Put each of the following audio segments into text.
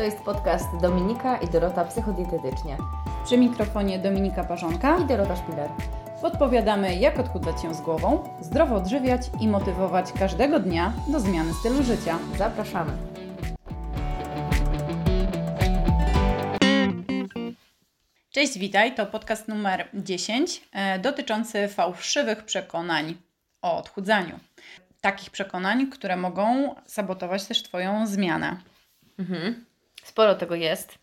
To jest podcast Dominika i Dorota Psychodietetycznie. Przy mikrofonie Dominika Parzonka i Dorota Szpiler. Podpowiadamy, jak odchudzać się z głową, zdrowo odżywiać i motywować każdego dnia do zmiany stylu życia. Zapraszamy. Cześć, witaj. To podcast numer 10 e, dotyczący fałszywych przekonań o odchudzaniu. Takich przekonań, które mogą sabotować też Twoją zmianę. Mhm. Sporo tego jest.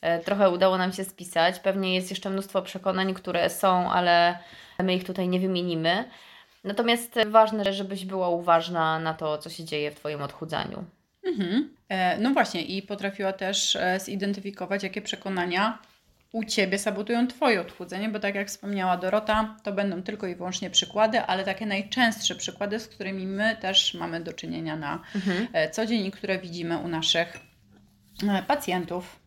E, trochę udało nam się spisać. Pewnie jest jeszcze mnóstwo przekonań, które są, ale my ich tutaj nie wymienimy. Natomiast ważne, żebyś była uważna na to, co się dzieje w Twoim odchudzaniu. Mhm. E, no właśnie, i potrafiła też e, zidentyfikować, jakie przekonania u Ciebie sabotują Twoje odchudzenie, bo tak jak wspomniała Dorota, to będą tylko i wyłącznie przykłady, ale takie najczęstsze przykłady, z którymi my też mamy do czynienia na mhm. co dzień i które widzimy u naszych pacjentów.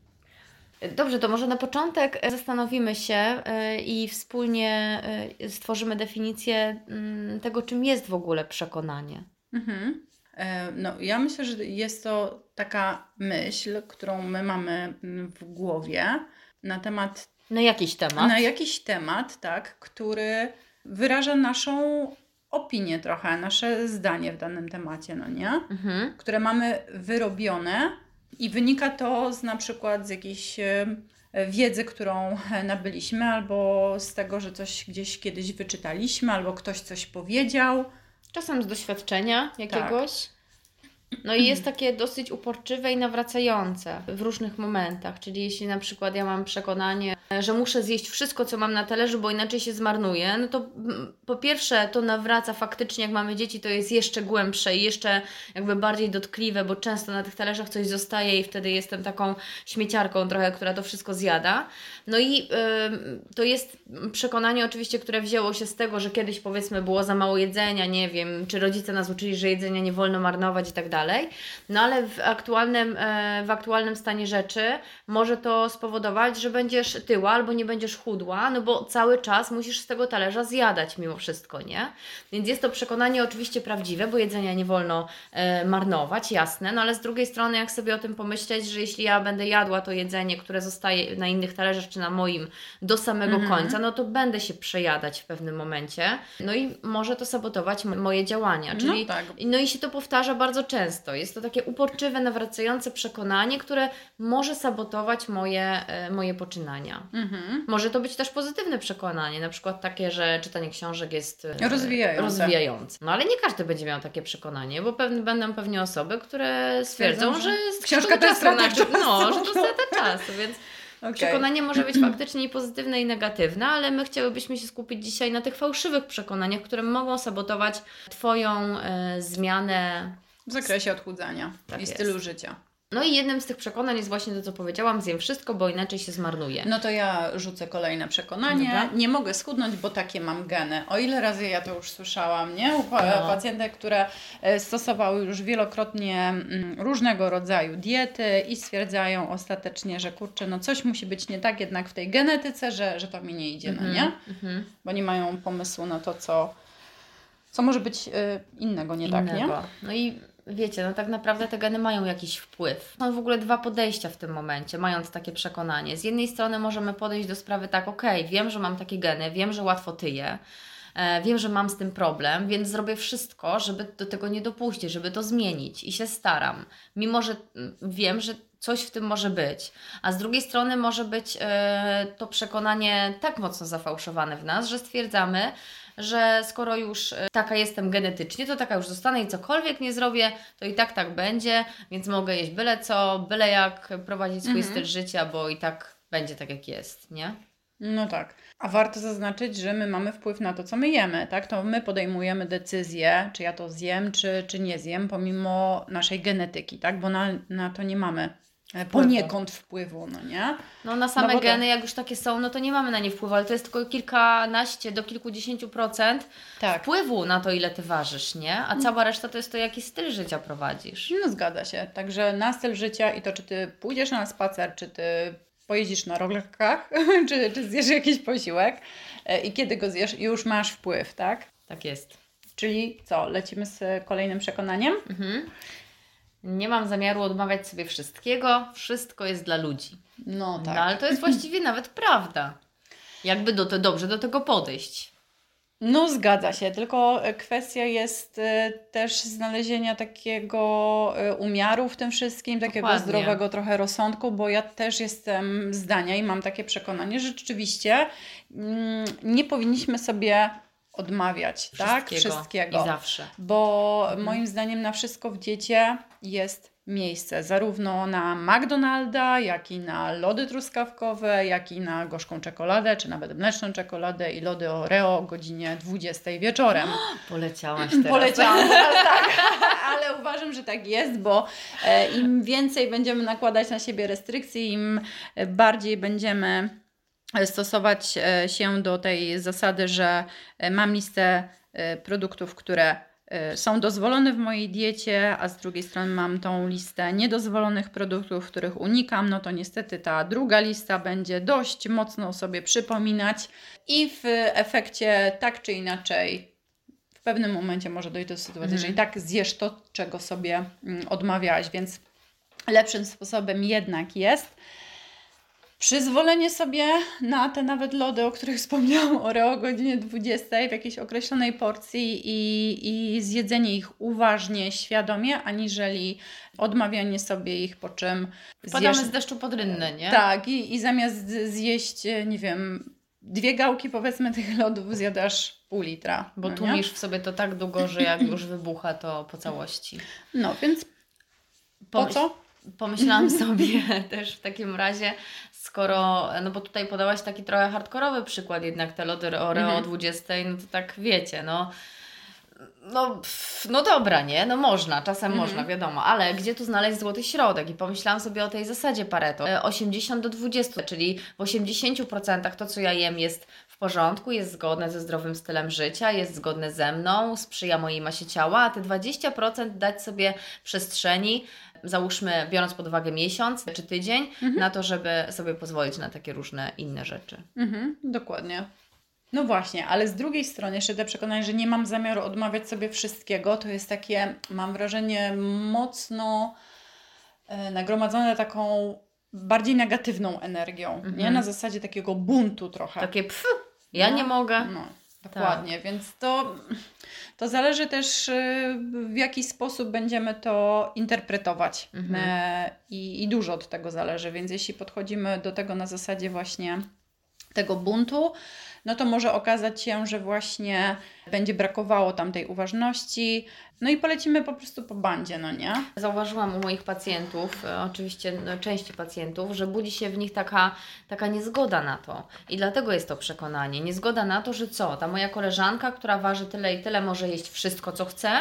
Dobrze, to może na początek zastanowimy się e, i wspólnie e, stworzymy definicję mm, tego, czym jest w ogóle przekonanie. Mhm. No, ja myślę, że jest to taka myśl, którą my mamy mm, w głowie na temat. Na jakiś temat. Na jakiś temat, tak, który wyraża naszą opinię trochę, nasze zdanie w danym temacie, no nie? Mhm. Które mamy wyrobione i wynika to z na przykład z jakiejś e, wiedzy, którą nabyliśmy, albo z tego, że coś gdzieś kiedyś wyczytaliśmy, albo ktoś coś powiedział. Czasem z doświadczenia jakiegoś. Tak. No i jest takie dosyć uporczywe i nawracające w różnych momentach. Czyli jeśli na przykład ja mam przekonanie, że muszę zjeść wszystko, co mam na talerzu, bo inaczej się zmarnuje, no to mm, po pierwsze to nawraca faktycznie, jak mamy dzieci, to jest jeszcze głębsze i jeszcze jakby bardziej dotkliwe, bo często na tych talerzach coś zostaje i wtedy jestem taką śmieciarką trochę, która to wszystko zjada. No i yy, to jest przekonanie oczywiście, które wzięło się z tego, że kiedyś powiedzmy było za mało jedzenia, nie wiem, czy rodzice nas uczyli, że jedzenia nie wolno marnować i tak dalej. No ale w aktualnym, yy, w aktualnym stanie rzeczy może to spowodować, że będziesz tył otyła albo nie będziesz chudła, no bo cały czas musisz z tego talerza zjadać mimo wszystko, nie? Więc jest to przekonanie oczywiście prawdziwe, bo jedzenia nie wolno e, marnować, jasne, no ale z drugiej strony jak sobie o tym pomyśleć, że jeśli ja będę jadła to jedzenie, które zostaje na innych talerzach czy na moim do samego mhm. końca, no to będę się przejadać w pewnym momencie, no i może to sabotować moje działania, no czyli no, tak. no i się to powtarza bardzo często. Jest to takie uporczywe, nawracające przekonanie, które może sabotować moje, e, moje poczynania. Mhm. Może to być też pozytywne przekonanie, na przykład takie, że czytanie książek jest e, rozwijające. rozwijające. No ale nie każdy będzie miał takie przekonanie, bo będą pewnie osoby, które stwierdzą, że, że książka to strata czasu. No, że to strata czasu, więc okay. przekonanie może być faktycznie i pozytywne i negatywne, ale my chciałybyśmy się skupić dzisiaj na tych fałszywych przekonaniach, które mogą sabotować Twoją e, zmianę w zakresie odchudzania tak i stylu jest. życia. No i jednym z tych przekonań jest właśnie to, co powiedziałam, zjem wszystko, bo inaczej się zmarnuje. No to ja rzucę kolejne przekonanie. Dobra. Nie mogę schudnąć, bo takie mam geny. O ile razy ja to już słyszałam, nie? U no. pacjentek, które e, stosowały już wielokrotnie mm, różnego rodzaju diety i stwierdzają ostatecznie, że kurczę, no coś musi być nie tak jednak w tej genetyce, że, że to mi nie idzie, no nie? Mm-hmm. Bo nie mają pomysłu na to, co, co może być y, innego nie innego. tak, nie? No i wiecie, no tak naprawdę te geny mają jakiś wpływ. Są w ogóle dwa podejścia w tym momencie, mając takie przekonanie. Z jednej strony możemy podejść do sprawy tak, ok, wiem, że mam takie geny, wiem, że łatwo tyję, e, wiem, że mam z tym problem, więc zrobię wszystko, żeby do tego nie dopuścić, żeby to zmienić i się staram. Mimo, że mm, wiem, że coś w tym może być. A z drugiej strony może być e, to przekonanie tak mocno zafałszowane w nas, że stwierdzamy, że skoro już e, taka jestem genetycznie, to taka już zostanę i cokolwiek nie zrobię, to i tak tak będzie, więc mogę jeść byle co, byle jak prowadzić swój mhm. styl życia, bo i tak będzie tak jak jest, nie? No tak. A warto zaznaczyć, że my mamy wpływ na to, co my jemy, tak? To my podejmujemy decyzję, czy ja to zjem, czy, czy nie zjem, pomimo naszej genetyki, tak? Bo na, na to nie mamy poniekąd wpływu, no nie? No na same no geny, to... jak już takie są, no to nie mamy na nie wpływu, ale to jest tylko kilkanaście do kilkudziesięciu procent tak. wpływu na to, ile Ty ważysz, nie? A cała reszta to jest to, jaki styl życia prowadzisz. No zgadza się. Także na styl życia i to, czy Ty pójdziesz na spacer, czy Ty pojeździsz na rolkach, czy, czy zjesz jakiś posiłek e, i kiedy go zjesz, już masz wpływ, tak? Tak jest. Czyli co, lecimy z kolejnym przekonaniem? Mhm. Nie mam zamiaru odmawiać sobie wszystkiego, wszystko jest dla ludzi. No tak. No, ale to jest właściwie nawet prawda. Jakby do, to dobrze do tego podejść. No zgadza się, tylko kwestia jest e, też znalezienia takiego e, umiaru w tym wszystkim, takiego Dokładnie. zdrowego trochę rozsądku, bo ja też jestem zdania i mam takie przekonanie, że rzeczywiście mm, nie powinniśmy sobie odmawiać tak? Wszystkiego. wszystkiego. I zawsze. Bo moim zdaniem na wszystko w diecie jest miejsce, zarówno na McDonalda, jak i na lody truskawkowe, jak i na gorzką czekoladę, czy nawet mleczną czekoladę i lody Oreo o godzinie 20 wieczorem. Poleciałaś teraz. Poleciałam teraz, tak, ale uważam, że tak jest, bo e, im więcej będziemy nakładać na siebie restrykcji, im bardziej będziemy stosować e, się do tej zasady, że e, mam listę e, produktów, które są dozwolone w mojej diecie, a z drugiej strony mam tą listę niedozwolonych produktów, których unikam, no to niestety ta druga lista będzie dość mocno sobie przypominać i w efekcie tak czy inaczej w pewnym momencie może dojść do sytuacji, że i tak zjesz to, czego sobie mm, odmawiałaś, więc lepszym sposobem jednak jest przyzwolenie sobie na te nawet lody, o których wspomniałam, Oreo o godzinie 20 w jakiejś określonej porcji i, i zjedzenie ich uważnie, świadomie, aniżeli odmawianie sobie ich, po czym Wpadamy zjesz... z deszczu pod rynnę, nie? Tak, i, i zamiast zjeść, nie wiem, dwie gałki powiedzmy tych lodów zjadasz pół litra. Bo no tłumisz w sobie to tak długo, że jak już wybucha, to po całości. No, więc po co? Pomyślałam sobie też w takim razie, skoro, no bo tutaj podałaś taki trochę hardkorowy przykład, jednak te lody Oreo o Mhm. 20, no to tak wiecie, no. No, no dobra, nie? No można, czasem Mhm. można, wiadomo, ale gdzie tu znaleźć złoty środek? I pomyślałam sobie o tej zasadzie Pareto. E, 80 do 20, czyli w 80% to, co ja jem jest w porządku, jest zgodne ze zdrowym stylem życia, jest zgodne ze mną, sprzyja mojej masie ciała, a te 20% dać sobie przestrzeni, załóżmy, biorąc pod uwagę miesiąc czy tydzień, na to, żeby sobie pozwolić na takie różne inne rzeczy. Mhm, dokładnie. No właśnie, ale z drugiej strony jeszcze te przekonanie, że nie mam zamiaru odmawiać sobie wszystkiego, to jest takie, mam wrażenie, mocno e, nagromadzone taką bardziej negatywną energią, nie? Na zasadzie takiego buntu trochę. Takie pff, ja No. nie mogę. No, dokładnie, więc to, to zależy też y, w jaki sposób będziemy to interpretować Mhm. E, i, i dużo od tego zależy, więc jeśli podchodzimy do tego na zasadzie właśnie tego buntu, no to może okazać się, że właśnie będzie brakowało tam tej uważności, no i polecimy po prostu po bandzie, no nie? Zauważyłam u moich pacjentów, e, oczywiście no, części pacjentów, że budzi się w nich taka, taka niezgoda na to. I dlatego jest to przekonanie. Niezgoda na to, że co? Ta moja koleżanka, która waży tyle i tyle, może jeść wszystko, co chce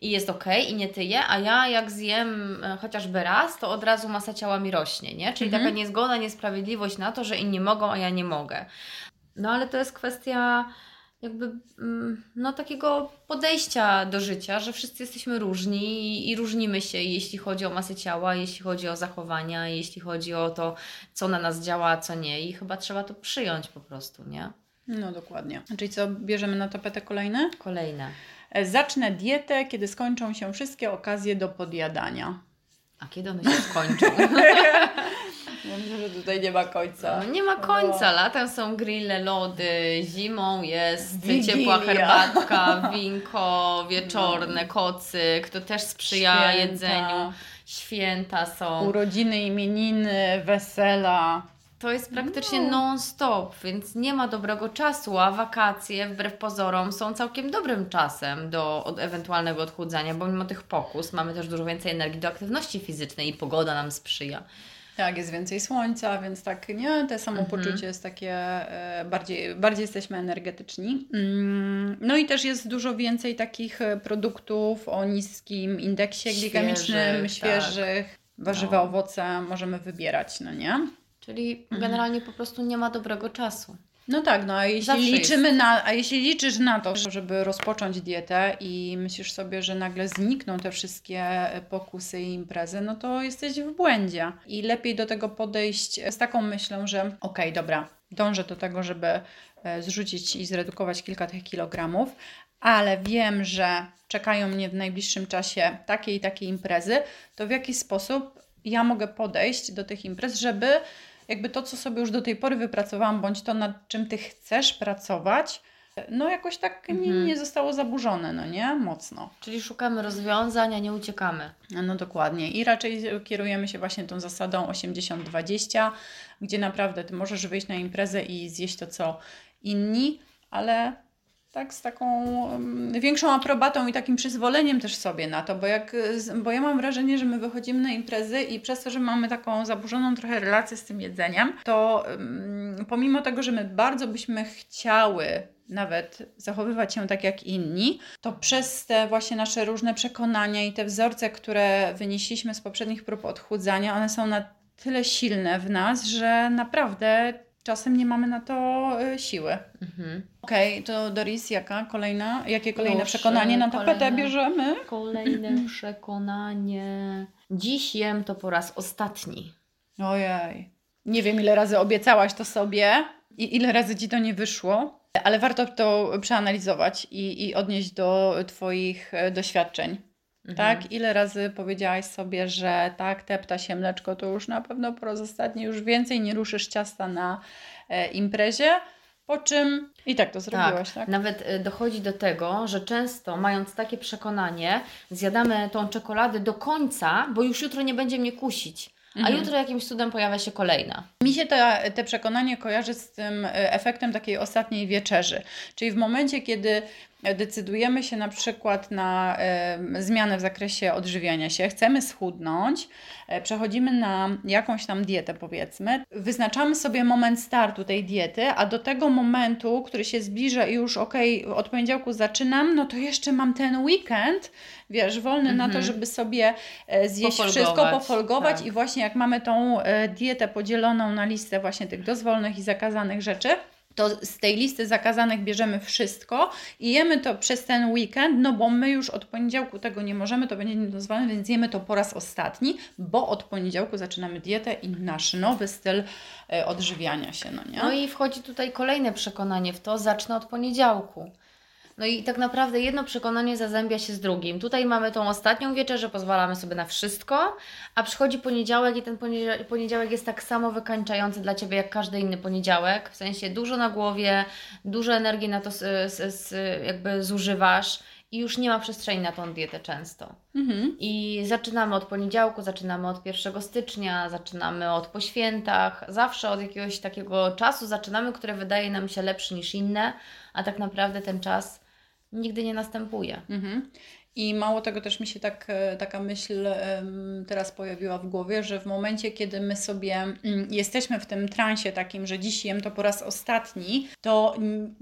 i jest ok, i nie tyje, a ja jak zjem e, chociażby raz, to od razu masa ciała mi rośnie, nie? Czyli Mhm. taka niezgoda, niesprawiedliwość na to, że inni mogą, a ja nie mogę. No ale to jest kwestia jakby mm, no takiego podejścia do życia, że wszyscy jesteśmy różni i, różnimy się, jeśli chodzi o masę ciała, jeśli chodzi o zachowania, jeśli chodzi o to, co na nas działa, a co nie i chyba trzeba to przyjąć po prostu, nie? No dokładnie. Czyli co, bierzemy na tapetę kolejne? Kolejne. E, Zacznę dietę, kiedy skończą się wszystkie okazje do podjadania. A kiedy one się skończą? Ja myślę, że tutaj nie ma końca. No nie ma końca. Latem są grille, lody, zimą jest Wigilia. ciepła herbatka, winko wieczorne, kocyk. To też sprzyja Święta. jedzeniu. Święta są. Urodziny, imieniny, wesela. To jest praktycznie No. non-stop, więc nie ma dobrego czasu, a wakacje wbrew pozorom są całkiem dobrym czasem do od ewentualnego odchudzania, bo mimo tych pokus mamy też dużo więcej energii do aktywności fizycznej i pogoda nam sprzyja. Tak, jest więcej słońca, więc tak, nie? Te samopoczucie Mhm. jest takie, e, bardziej, bardziej jesteśmy energetyczni. Mm, No i też jest dużo więcej takich e, produktów o niskim indeksie glikemicznym, Świeżych, świeżych, warzywa, No. owoce możemy wybierać, no nie? Czyli generalnie po prostu nie ma dobrego czasu. No tak, no a jeśli liczymy na, a jeśli liczysz na to, żeby rozpocząć dietę i myślisz sobie, że nagle znikną te wszystkie pokusy i imprezy, no to jesteś w błędzie. I lepiej do tego podejść z taką myślą, że okej, dobra, dążę do tego, żeby e, zrzucić i zredukować kilka tych kilogramów, ale wiem, że czekają mnie w najbliższym czasie takie i takie imprezy, to w jaki sposób ja mogę podejść do tych imprez, żeby jakby to, co sobie już do tej pory wypracowałam, bądź to, nad czym ty chcesz pracować, no jakoś tak nie, Mhm. nie zostało zaburzone, no nie? Mocno. Czyli szukamy rozwiązań, a nie uciekamy. No dokładnie. I raczej kierujemy się właśnie tą zasadą 80-20, gdzie naprawdę ty możesz wyjść na imprezę i zjeść to, co inni, ale tak z taką większą aprobatą i takim przyzwoleniem też sobie na to, bo, jak, bo ja mam wrażenie, że my wychodzimy na imprezy i przez to, że mamy taką zaburzoną trochę relację z tym jedzeniem, to pomimo tego, że my bardzo byśmy chciały nawet zachowywać się tak jak inni, to przez te właśnie nasze różne przekonania i te wzorce, które wynieśliśmy z poprzednich prób odchudzania, one są na tyle silne w nas, że naprawdę czasem nie mamy na to y, siły. Mhm. Okej, to Doris, jaka kolejna, jakie kolejne Proszę, przekonanie na tapetę kolejne. bierzemy? Kolejne przekonanie. Dziś jem to po raz ostatni. Ojej. Nie wiem, ile razy obiecałaś to sobie i ile razy ci to nie wyszło, ale warto to przeanalizować i, i odnieść do Twoich e, doświadczeń. Mhm. Tak? Ile razy powiedziałaś sobie, że tak, tepta się mleczko, to już na pewno po raz ostatni już więcej nie ruszysz ciasta na e, imprezie, po czym i tak to zrobiłaś, tak? Nawet y, dochodzi do tego, że często mając takie przekonanie, zjadamy tą czekoladę do końca, bo już jutro nie będzie mnie kusić. A Mhm. jutro jakimś cudem pojawia się kolejna. Mi się te, te przekonanie kojarzy z tym e, efektem takiej ostatniej wieczerzy. Czyli w momencie, kiedy decydujemy się na przykład na zmianę w zakresie odżywiania się, chcemy schudnąć, e, przechodzimy na jakąś tam dietę powiedzmy, wyznaczamy sobie moment startu tej diety, a do tego momentu, który się zbliża i już okej, od poniedziałku zaczynam, no to jeszcze mam ten weekend, wiesz, wolny na to, Mhm. żeby sobie e, zjeść wszystko, Pofolgować, pofolgować tak. i właśnie jak mamy tą e, dietę podzieloną na listę właśnie tych dozwolonych i zakazanych rzeczy, to z tej listy zakazanych bierzemy wszystko i jemy to przez ten weekend, no bo my już od poniedziałku tego nie możemy, to będzie niedozwolone, więc jemy to po raz ostatni, bo od poniedziałku zaczynamy dietę i nasz nowy styl e, odżywiania się, no nie? No i wchodzi tutaj kolejne przekonanie w to, zacznę od poniedziałku. No i tak naprawdę jedno przekonanie zazębia się z drugim. Tutaj mamy tą ostatnią wieczerzę, pozwalamy sobie na wszystko, a przychodzi poniedziałek i ten poniedziałek, jest tak samo wykańczający dla Ciebie jak każdy inny poniedziałek. W sensie dużo na głowie, dużo energii na to jakby zużywasz i już nie ma przestrzeni na tą dietę często. Mhm. I zaczynamy od poniedziałku, zaczynamy od 1 stycznia, zaczynamy od po świętach, zawsze od jakiegoś takiego czasu zaczynamy, który wydaje nam się lepszy niż inne, a tak naprawdę ten czas nigdy nie następuje. Mhm. I mało tego też mi się tak, e, taka myśl teraz pojawiła w głowie, że w momencie, kiedy my sobie mm, jesteśmy w tym transie takim, że dziś jem to po raz ostatni, to mm,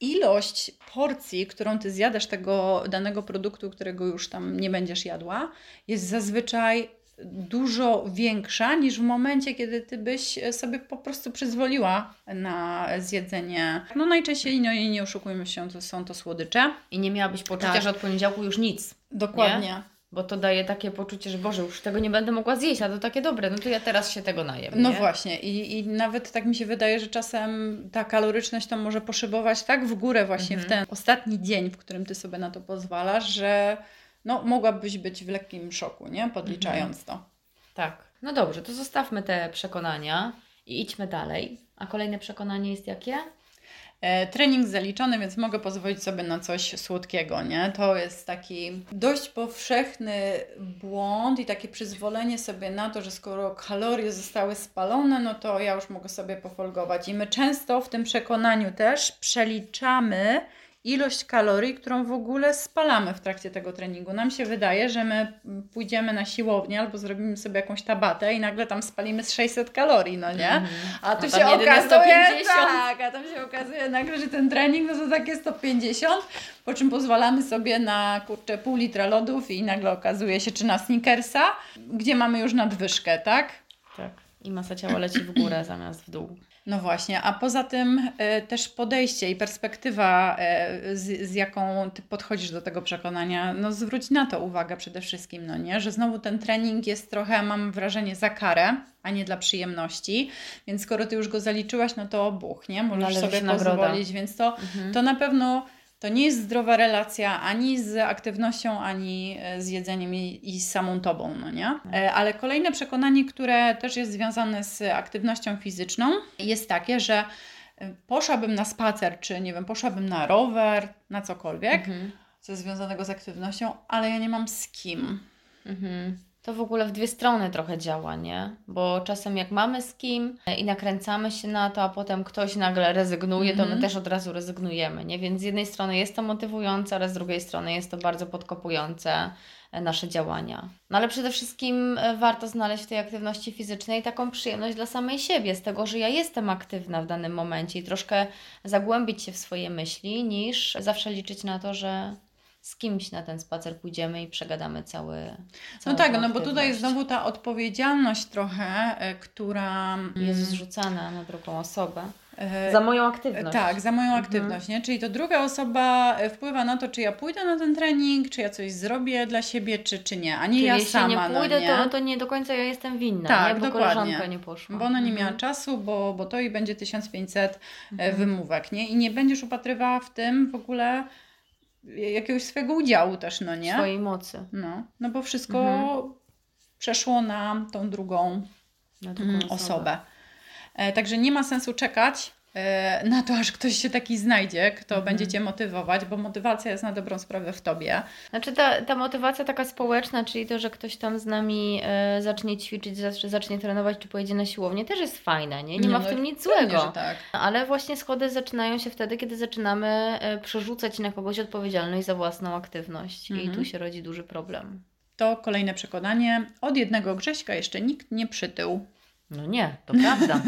ilość porcji, którą ty zjadasz tego danego produktu, którego już tam nie będziesz jadła, jest zazwyczaj dużo większa niż w momencie, kiedy ty byś sobie po prostu przyzwoliła na zjedzenie. No najczęściej, no i nie oszukujmy się, to są to słodycze. I nie miałabyś poczucia, Tak. że od poniedziałku już nic, Dokładnie. bo to daje takie poczucie, że Boże, już tego nie będę mogła zjeść, a to takie dobre, no to ja teraz się tego najem. No nie? właśnie I, i nawet tak mi się wydaje, że czasem ta kaloryczność to może poszybować tak w górę właśnie w Mhm. ten ostatni dzień, w którym ty sobie na to pozwalasz, że no, mogłabyś być w lekkim szoku, nie? Podliczając to. Tak. No dobrze, to zostawmy te przekonania i idźmy dalej. A kolejne przekonanie jest jakie? E, trening zaliczony, więc mogę pozwolić sobie na coś słodkiego, nie? To jest taki dość powszechny błąd i takie przyzwolenie sobie na to, że skoro kalorie zostały spalone, no to ja już mogę sobie pofolgować. I my często w tym przekonaniu też przeliczamy ilość kalorii, którą w ogóle spalamy w trakcie tego treningu. Nam się wydaje, że my pójdziemy na siłownię albo zrobimy sobie jakąś tabatę i nagle tam spalimy z 600 kalorii, no nie? Mhm. A tu A się okazuje, 150. tak, a tam się okazuje nagle, że ten trening no to takie 150, po czym pozwalamy sobie na kurczę pół litra lodów i nagle okazuje się, czy na Snickersa, gdzie mamy już nadwyżkę, tak? Tak. I masa ciała leci w górę zamiast w dół. No właśnie, a poza tym e, też podejście i perspektywa, e, z, z jaką ty podchodzisz do tego przekonania, no zwróć na to uwagę przede wszystkim, no nie, że znowu ten trening jest trochę, mam wrażenie, za karę, a nie dla przyjemności, więc skoro ty już go zaliczyłaś, no to buch, nie, możesz Należy sobie się nagroda. pozwolić, więc to, Mhm. to na pewno to nie jest zdrowa relacja ani z aktywnością, ani e, z jedzeniem i, i z samą tobą, no nie? E, ale kolejne przekonanie, które też jest związane z aktywnością fizyczną, jest takie, że e, poszłabym na spacer, czy nie wiem, poszłabym na rower, na cokolwiek, mhm. co jest związanego z aktywnością, ale ja nie mam z kim. Mhm. To w ogóle w dwie strony trochę działa, nie? Bo czasem jak mamy z kim i nakręcamy się na to, a potem ktoś nagle rezygnuje, to my mhm. też od razu rezygnujemy, nie? Więc z jednej strony jest to motywujące, ale z drugiej strony jest to bardzo podkopujące e, nasze działania. No ale przede wszystkim e, warto znaleźć w tej aktywności fizycznej taką przyjemność dla samej siebie, z tego, że ja jestem aktywna w danym momencie i troszkę zagłębić się w swoje myśli, niż zawsze liczyć na to, że z kimś na ten spacer pójdziemy i przegadamy cały. No tak, no bo tutaj jest znowu ta odpowiedzialność trochę, e, która jest mm, zrzucana na drugą osobę. E, za moją aktywność. Tak, za moją mhm. aktywność, nie? Czyli to druga osoba e, wpływa na to, czy ja pójdę na ten trening, czy ja coś zrobię dla siebie, czy, czy nie, a nie Czyli ja jeśli sama. Jeśli nie pójdę, no, nie? To, to nie do końca ja jestem winna, tak, nie? bo dokładnie. koleżanka nie poszła. Bo ona nie miała mhm. czasu, bo, bo to i będzie 1500 mhm. wymówek, nie? I nie będziesz upatrywała w tym w ogóle jakiegoś swojego udziału też, no nie? Swojej mocy. No, no bo wszystko mhm. przeszło na tą drugą, na drugą mm, osobę. osobę. E, także nie ma sensu czekać na to, aż ktoś się taki znajdzie, kto mhm. będzie Cię motywować, bo motywacja jest na dobrą sprawę w Tobie. Znaczy ta, ta motywacja taka społeczna, czyli to, że ktoś tam z nami e, zacznie ćwiczyć, zacznie trenować, czy pojedzie na siłownię, też jest fajne, nie? Nie, ma w no, tym nic złego. tak. Ale właśnie schody zaczynają się wtedy, kiedy zaczynamy e, przerzucać na kogoś odpowiedzialność za własną aktywność mhm. i tu się rodzi duży problem. To kolejne przekonanie. Od jednego Grześka jeszcze nikt nie przytył. No nie, to prawda.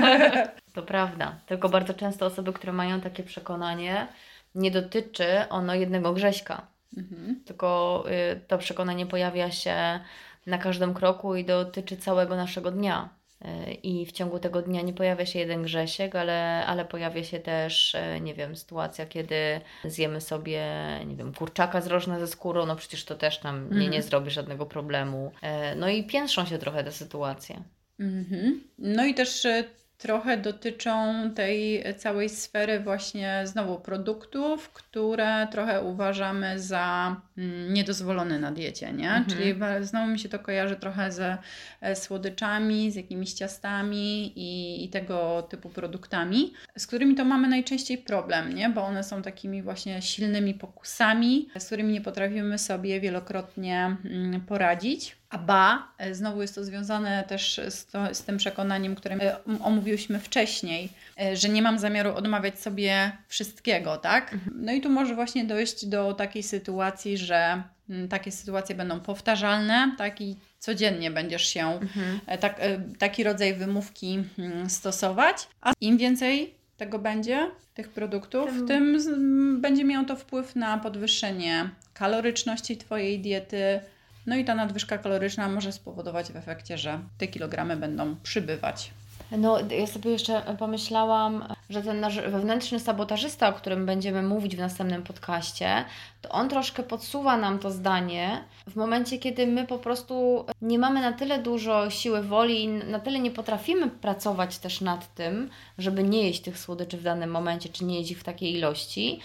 to prawda. Tylko bardzo często osoby, które mają takie przekonanie, nie dotyczy ono jednego Grześka. Mhm. Tylko y, to przekonanie pojawia się na każdym kroku i dotyczy całego naszego dnia. Y, I w ciągu tego dnia nie pojawia się jeden Grzesiek, ale, ale pojawia się też, y, nie wiem, sytuacja, kiedy zjemy sobie, nie wiem, kurczaka z rożna ze skórą, no przecież to też nam nie, nie mhm. zrobi żadnego problemu. Y, no i piętrzą się trochę te sytuacje. Mhm. No i też e, trochę dotyczą tej całej sfery właśnie znowu produktów, które trochę uważamy za mm, niedozwolone na diecie, nie? Mhm. Czyli znowu mi się to kojarzy trochę ze e, słodyczami, z jakimiś ciastami i, i tego typu produktami, z którymi to mamy najczęściej problem, nie? Bo one są takimi właśnie silnymi pokusami, z którymi nie potrafimy sobie wielokrotnie mm, poradzić. A ba, e, znowu jest to związane też z, to, z tym przekonaniem, które e, omówiłyśmy wcześniej, e, że nie mam zamiaru odmawiać sobie wszystkiego, tak? Mhm. No i tu może właśnie dojść do takiej sytuacji, że takie sytuacje będą powtarzalne, tak? I codziennie będziesz się mhm. tak, taki rodzaj wymówki stosować, a im więcej tego będzie, tych produktów, tym, tym będzie miało to wpływ na podwyższenie kaloryczności Twojej diety, no i ta nadwyżka kaloryczna może spowodować w efekcie, że te kilogramy będą przybywać. No, ja sobie jeszcze pomyślałam, że ten nasz wewnętrzny sabotażysta, o którym będziemy mówić w następnym podcaście, to on troszkę podsuwa nam to zdanie w momencie, kiedy my po prostu nie mamy na tyle dużo siły woli i na tyle nie potrafimy pracować też nad tym, żeby nie jeść tych słodyczy w danym momencie, czy nie jeść ich w takiej ilości,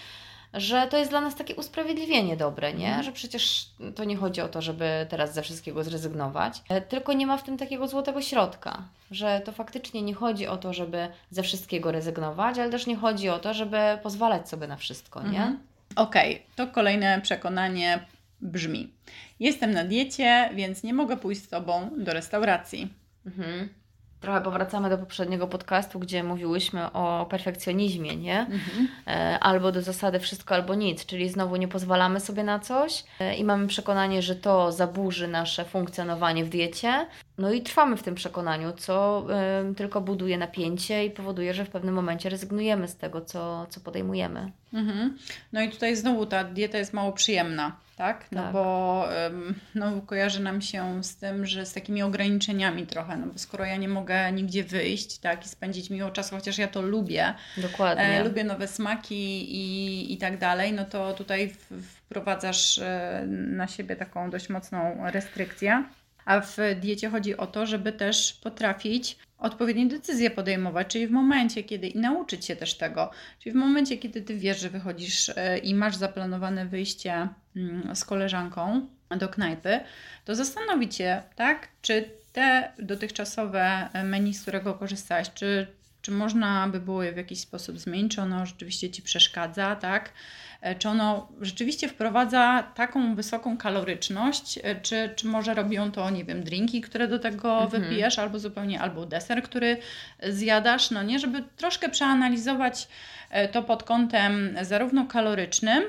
że to jest dla nas takie usprawiedliwienie dobre, nie? Mhm. Że przecież to nie chodzi o to, żeby teraz ze wszystkiego zrezygnować, e, tylko nie ma w tym takiego złotego środka, że to faktycznie nie chodzi o to, żeby ze wszystkiego rezygnować, ale też nie chodzi o to, żeby pozwalać sobie na wszystko, nie? Mhm. Okej, okay. to kolejne przekonanie brzmi: Jestem na diecie, więc nie mogę pójść z Tobą do restauracji. Mhm trochę powracamy do poprzedniego podcastu, gdzie mówiłyśmy o perfekcjonizmie, nie? Mhm. E, albo do zasady wszystko albo nic, czyli znowu nie pozwalamy sobie na coś e, i mamy przekonanie, że to zaburzy nasze funkcjonowanie w diecie. No i trwamy w tym przekonaniu, co y, tylko buduje napięcie i powoduje, że w pewnym momencie rezygnujemy z tego, co, co podejmujemy. Mhm. No i tutaj znowu ta dieta jest mało przyjemna tak? No tak. bo no, kojarzy nam się z tym, że z takimi ograniczeniami trochę, no bo skoro ja nie mogę nigdzie wyjść, tak, i spędzić miło czas, chociaż ja to lubię, Dokładnie. E, lubię nowe smaki i, i tak dalej, no to tutaj wprowadzasz e, na siebie taką dość mocną restrykcję. A w diecie chodzi o to, żeby też potrafić odpowiednie decyzje podejmować, czyli w momencie, kiedy i nauczyć się też tego, czyli w momencie, kiedy ty wiesz, że wychodzisz e, i masz zaplanowane wyjście mm, z koleżanką do knajpy, to zastanowić się, tak, czy te dotychczasowe menu, z którego korzystałaś, czy, czy można by było je w jakiś sposób zmienić, czy ono rzeczywiście ci przeszkadza, tak? E, czy ono rzeczywiście wprowadza taką wysoką kaloryczność, e, czy, czy może robią to, nie wiem, drinki, które do tego mhm. wypijesz, albo zupełnie, albo deser, który zjadasz, no nie, żeby troszkę przeanalizować e, to pod kątem zarówno kalorycznym,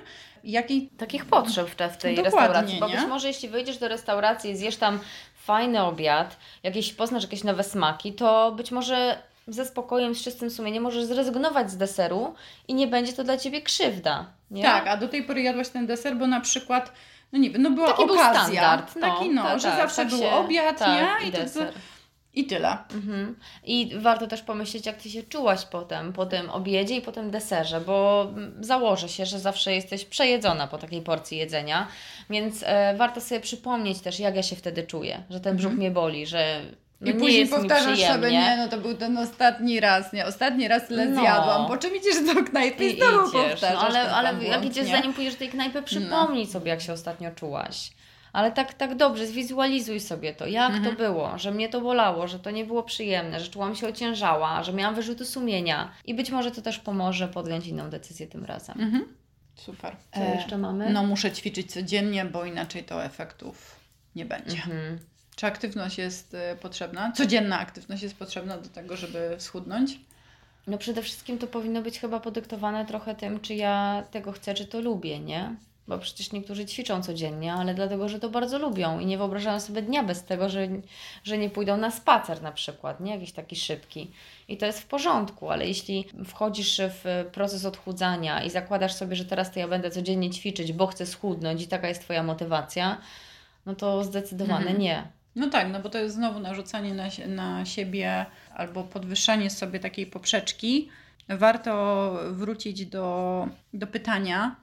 jak i takich potrzeb w, te, w tej Dokładnie, restauracji. Bo nie? być może jeśli wyjdziesz do restauracji i zjesz tam fajny obiad, jakieś, poznasz jakieś nowe smaki, to być może ze spokojem, z czystym sumieniem możesz zrezygnować z deseru i nie będzie to dla Ciebie krzywda. Nie? Tak, a do tej pory jadłaś ten deser, bo na przykład, no nie wiem, no była Taki okazja. Był standard, no, taki no, tak, że tak, zawsze tak był się, obiad, tak, nie? I, I deser. To, i tyle. Mhm. I warto też pomyśleć, jak ty się czułaś potem, po tym obiedzie i po tym deserze, bo założę się, że zawsze jesteś przejedzona po takiej porcji jedzenia, więc e, warto sobie przypomnieć też, jak ja się wtedy czuję, że ten brzuch mhm. mnie boli, że no I później powtarzasz sobie, nie, no to był ten ostatni raz, nie, ostatni raz tyle no. zjadłam, po czym idziesz do knajpy i, i znowu idziesz. powtarzasz no, ale, ale jak idziesz, nie? zanim pójdziesz do tej knajpy, przypomnij no. sobie, jak się ostatnio czułaś ale tak, tak dobrze, zwizualizuj sobie to, jak mhm. to było, że mnie to bolało, że to nie było przyjemne, że czułam się ociężała, że miałam wyrzuty sumienia i być może to też pomoże podjąć inną decyzję tym razem. Mhm. Super. Co e, jeszcze mamy? No muszę ćwiczyć codziennie, bo inaczej to efektów nie będzie. Mhm. Czy aktywność jest y, potrzebna? Codzienna aktywność jest potrzebna do tego, żeby schudnąć? No przede wszystkim to powinno być chyba podyktowane trochę tym, czy ja tego chcę, czy to lubię, nie? Bo przecież niektórzy ćwiczą codziennie, ale dlatego, że to bardzo lubią i nie wyobrażają sobie dnia bez tego, że, że nie pójdą na spacer na przykład, nie? Jakiś taki szybki. I to jest w porządku, ale jeśli wchodzisz w proces odchudzania i zakładasz sobie, że teraz to ja będę codziennie ćwiczyć, bo chcę schudnąć i taka jest Twoja motywacja, no to zdecydowanie mhm. nie. No tak, no bo to jest znowu narzucanie na, na siebie albo podwyższanie sobie takiej poprzeczki. Warto wrócić do, do pytania,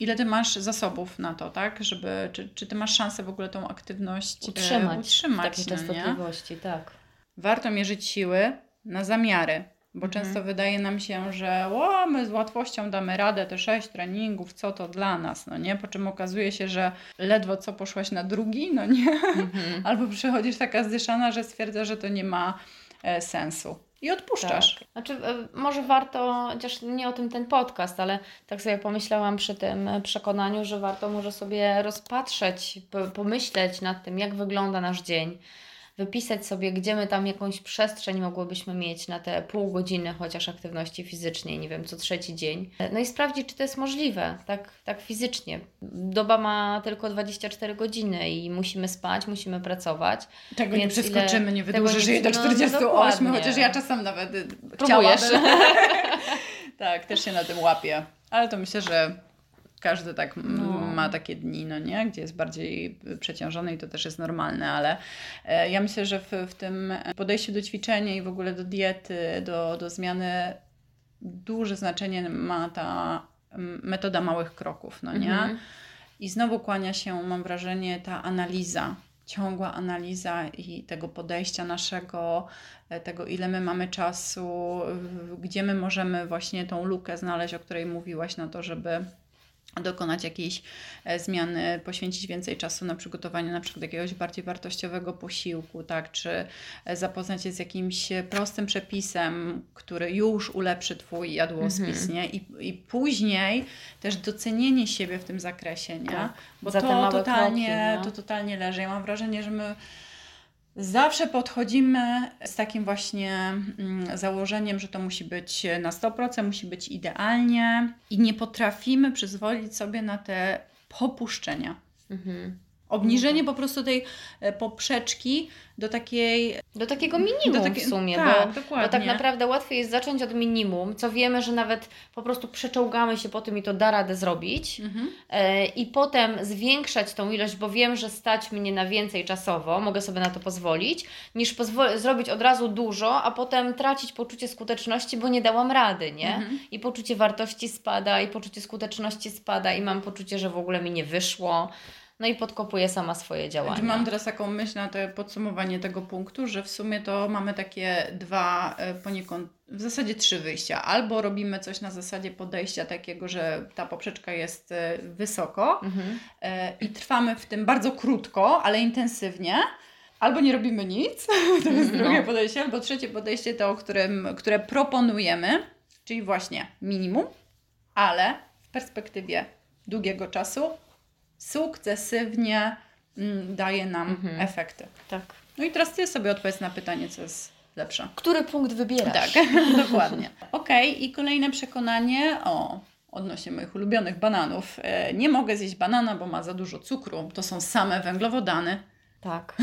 ile ty masz zasobów na to, tak? Żeby, czy, czy ty masz szansę w ogóle tą aktywność utrzymać, e, utrzymać w takiej no, częstotliwości, tak. Warto mierzyć siły na zamiary, bo mhm. często wydaje nam się, że o, my z łatwością damy radę te sześć treningów, co to dla nas, no nie? Po czym okazuje się, że ledwo co poszłaś na drugi, no nie? Mhm. Albo przychodzisz taka zdyszana, że stwierdza, że to nie ma e, sensu i odpuszczasz. Tak. Znaczy, e, może warto, chociaż nie o tym ten podcast, ale tak sobie pomyślałam przy tym przekonaniu, że warto może sobie rozpatrzeć, pomyśleć nad tym, jak wygląda nasz dzień wypisać sobie, gdzie my tam jakąś przestrzeń mogłybyśmy mieć na te pół godziny chociaż aktywności fizycznej, nie wiem, co trzeci dzień. No i sprawdzić, czy to jest możliwe, tak, tak fizycznie. Doba ma tylko 24 godziny i musimy spać, musimy pracować. Tego nie przeskoczymy, nie wydłużysz jej do 48, no, chociaż ja czasem nawet Próbujesz. chciałabym. tak, też się na tym łapię. Ale to myślę, że każdy tak no. Ma takie dni, no nie? Gdzie jest bardziej przeciążony i to też jest normalne, ale e, ja myślę, że w, w tym podejściu do ćwiczenia i w ogóle do diety, do, do zmiany duże znaczenie ma ta metoda małych kroków, no nie? Mhm. I znowu kłania się, mam wrażenie, ta analiza, ciągła analiza i tego podejścia naszego, e, tego ile my mamy czasu, gdzie my możemy właśnie tą lukę znaleźć, o której mówiłaś, na to, żeby dokonać jakiejś e, zmiany, poświęcić więcej czasu na przygotowanie na przykład jakiegoś bardziej wartościowego posiłku, tak, czy e, zapoznać się z jakimś prostym przepisem, który już ulepszy Twój jadłospis, mhm. nie? I, I później też docenienie siebie w tym zakresie, nie? Tak. Bo to totalnie, kroki, no. to totalnie leży. Ja mam wrażenie, że my Zawsze podchodzimy z takim właśnie mm, założeniem, że to musi być na 100%, musi być idealnie i nie potrafimy przyzwolić sobie na te popuszczenia. Mhm. Obniżenie po prostu tej e, poprzeczki do takiej... Do takiego minimum do w sumie, tak, bo, dokładnie. bo tak naprawdę łatwiej jest zacząć od minimum, co wiemy, że nawet po prostu przeczołgamy się po tym i to da radę zrobić mhm. e, i potem zwiększać tą ilość, bo wiem, że stać mnie na więcej czasowo, mogę sobie na to pozwolić, niż zrobić od razu dużo, a potem tracić poczucie skuteczności, bo nie dałam rady, nie? Mhm. I poczucie wartości spada, i poczucie skuteczności spada, i mam poczucie, że w ogóle mi nie wyszło. No i podkopuje sama swoje działania. Mam teraz taką myśl na to podsumowanie tego punktu, że w sumie to mamy takie dwa e, poniekąd, w zasadzie trzy wyjścia. Albo robimy coś na zasadzie podejścia takiego, że ta poprzeczka jest e, wysoko mhm. i trwamy w tym bardzo krótko, ale intensywnie. Albo nie robimy nic, to jest no. drugie podejście, albo trzecie podejście to, którym, które proponujemy, czyli właśnie minimum, ale w perspektywie długiego czasu sukcesywnie mm, daje nam mhm. efekty. Tak. No i teraz Ty sobie odpowiedz na pytanie, co jest lepsze. Który punkt wybierasz? Tak, dokładnie. Okej, okay, i kolejne przekonanie, o, odnośnie moich ulubionych bananów. E, nie mogę zjeść banana, bo ma za dużo cukru. To są same węglowodany. Tak.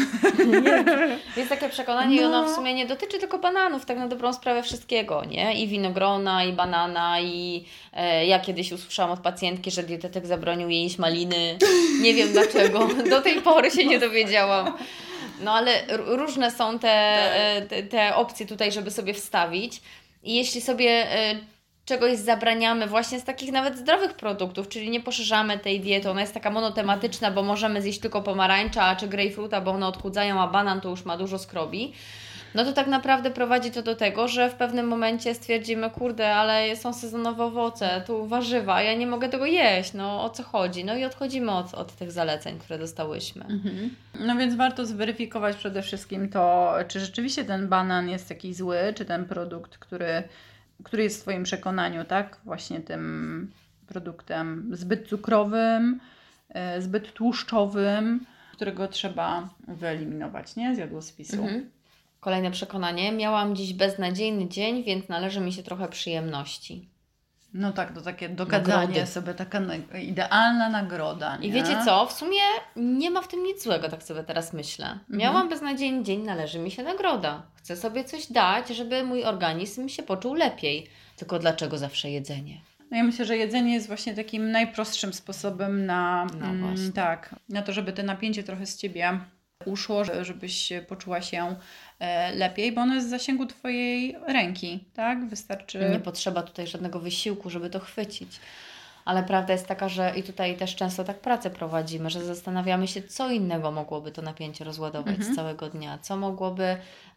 Jest takie przekonanie no. i ono w no. sumie nie dotyczy tylko bananów, tak na dobrą sprawę wszystkiego, nie? I winogrona, i banana, i e, ja kiedyś usłyszałam od pacjentki, że dietetyk zabronił jej jeść maliny. Nie wiem dlaczego. Do tej pory się nie dowiedziałam. No ale różne są te, e, te, te opcje tutaj, żeby sobie wstawić. I jeśli sobie e, czegoś zabraniamy właśnie z takich nawet zdrowych produktów, czyli nie poszerzamy tej diety, ona jest taka monotematyczna, bo możemy zjeść tylko pomarańcza czy grejpfruta, bo one odchudzają, a banan to już ma dużo skrobi, no to tak naprawdę prowadzi to do tego, że w pewnym momencie stwierdzimy, kurde, ale są sezonowe owoce, tu warzywa, ja nie mogę tego jeść, no o co chodzi? No i odchodzimy od, od tych zaleceń, które dostałyśmy. Mhm. No więc warto zweryfikować przede wszystkim to, czy rzeczywiście ten banan jest taki zły, czy ten produkt, który który jest w Twoim przekonaniu, tak? Właśnie tym produktem zbyt cukrowym, e, zbyt tłuszczowym, którego trzeba wyeliminować, nie? Z jadłospisu. Mhm. Kolejne przekonanie. Miałam dziś beznadziejny dzień, więc należy mi się trochę przyjemności. No tak, to takie dogadzanie Nagrody. sobie, taka idealna nagroda. Nie? I wiecie co? W sumie nie ma w tym nic złego, tak sobie teraz myślę. Mhm. Miałam beznadziejny dzień, należy mi się nagroda. Chcę sobie coś dać, żeby mój organizm się poczuł lepiej. Tylko dlaczego zawsze jedzenie? No ja myślę, że jedzenie jest właśnie takim najprostszym sposobem na, no mm, tak, na to, żeby te napięcie trochę z Ciebie uszło, żebyś poczuła się e, lepiej, bo ono jest w zasięgu Twojej ręki, tak? Wystarczy... Nie potrzeba tutaj żadnego wysiłku, żeby to chwycić. Ale prawda jest taka, że i tutaj też często tak pracę prowadzimy, że zastanawiamy się, co innego mogłoby to napięcie rozładować mhm. z całego dnia, co mogłoby